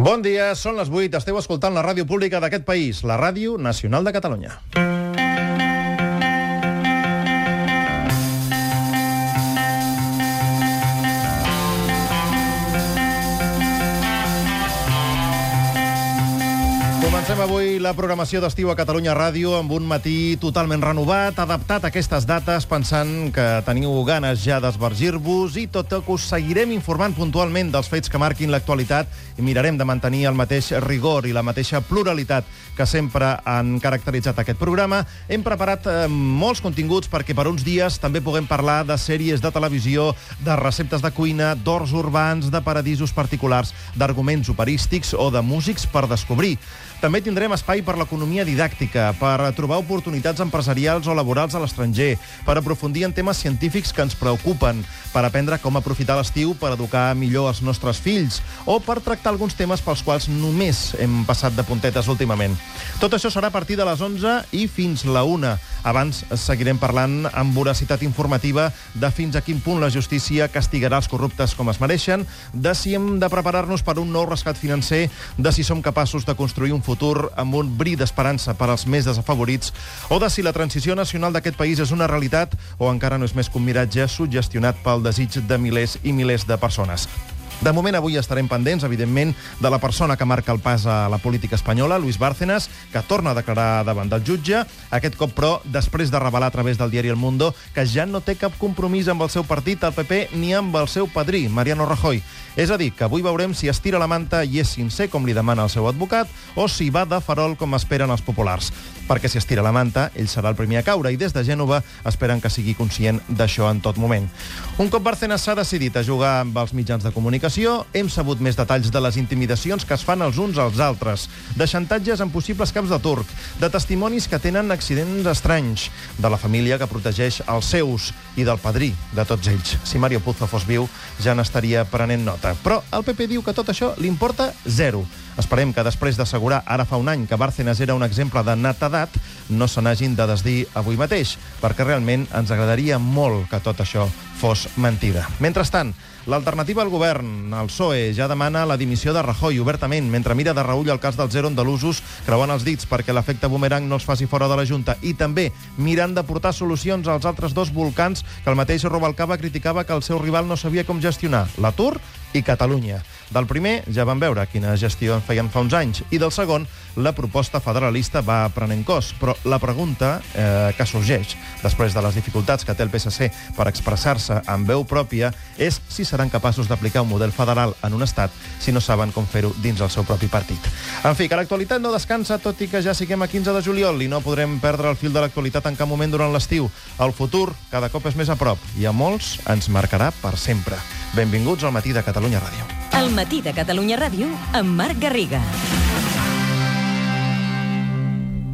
Bon dia, són les 8. Esteu escoltant la ràdio pública d'aquest país, la Ràdio Nacional de Catalunya. Comencem avui la programació d'estiu a Catalunya Ràdio amb un matí totalment renovat, adaptat a aquestes dates, pensant que teniu ganes ja d'esvergir-vos i tot que us seguirem informant puntualment dels fets que marquin l'actualitat i mirarem de mantenir el mateix rigor i la mateixa pluralitat que sempre han caracteritzat aquest programa. Hem preparat eh, molts continguts perquè per uns dies també puguem parlar de sèries de televisió, de receptes de cuina, d'horts urbans, de paradisos particulars, d'arguments operístics o de músics per descobrir. També tindrem espai per l'economia didàctica, per trobar oportunitats empresarials o laborals a l'estranger, per aprofundir en temes científics que ens preocupen, per aprendre com aprofitar l'estiu per educar millor els nostres fills o per tractar alguns temes pels quals només hem passat de puntetes últimament. Tot això serà a partir de les 11 i fins la 1. Abans seguirem parlant amb voracitat informativa de fins a quin punt la justícia castigarà els corruptes com es mereixen, de si hem de preparar-nos per un nou rescat financer, de si som capaços de construir un futur amb un bri d'esperança per als més desafavorits, o de si la transició nacional d'aquest país és una realitat o encara no és més que un miratge suggestionat pel desig de milers i milers de persones. De moment, avui estarem pendents, evidentment, de la persona que marca el pas a la política espanyola, Luis Bárcenas, que torna a declarar davant del jutge. Aquest cop, però, després de revelar a través del diari El Mundo que ja no té cap compromís amb el seu partit, el PP, ni amb el seu padrí, Mariano Rajoy. És a dir, que avui veurem si estira la manta i és sincer, com li demana el seu advocat, o si va de farol, com esperen els populars. Perquè si estira la manta, ell serà el primer a caure, i des de Gènova esperen que sigui conscient d'això en tot moment. Un cop Bárcenas s'ha decidit a jugar amb els mitjans de comunicació, hem sabut més detalls de les intimidacions que es fan els uns als altres, de xantatges en possibles camps de turc, de testimonis que tenen accidents estranys, de la família que protegeix els seus i del padrí de tots ells. Si Mario Puzo fos viu, ja n'estaria prenent nota. Però el PP diu que tot això li importa zero. Esperem que després d'assegurar ara fa un any que Bárcenas era un exemple de netedat, no se n'hagin de desdir avui mateix, perquè realment ens agradaria molt que tot això fos mentida. Mentrestant, l'alternativa al govern, el PSOE, ja demana la dimissió de Rajoy obertament, mentre mira de reull el cas del zero andalusos, creuant els dits perquè l'efecte boomerang no els faci fora de la Junta, i també mirant de portar solucions als altres dos volcans que el mateix Robalcaba criticava que el seu rival no sabia com gestionar, l'atur i Catalunya. Del primer ja vam veure quina gestió en feien fa uns anys, i del segon, la proposta federalista va prenent cos. Però la pregunta eh, que sorgeix després de les dificultats que té el PSC per expressar-se en veu pròpia és si seran capaços d'aplicar un model federal en un estat si no saben com fer-ho dins el seu propi partit. En fi, que l'actualitat no descansa, tot i que ja siguem a 15 de juliol i no podrem perdre el fil de l'actualitat en cap moment durant l'estiu. El futur cada cop és més a prop i a molts ens marcarà per sempre. Benvinguts al Matí de Catalunya Ràdio. El matí de Catalunya Ràdio amb Marc Garriga.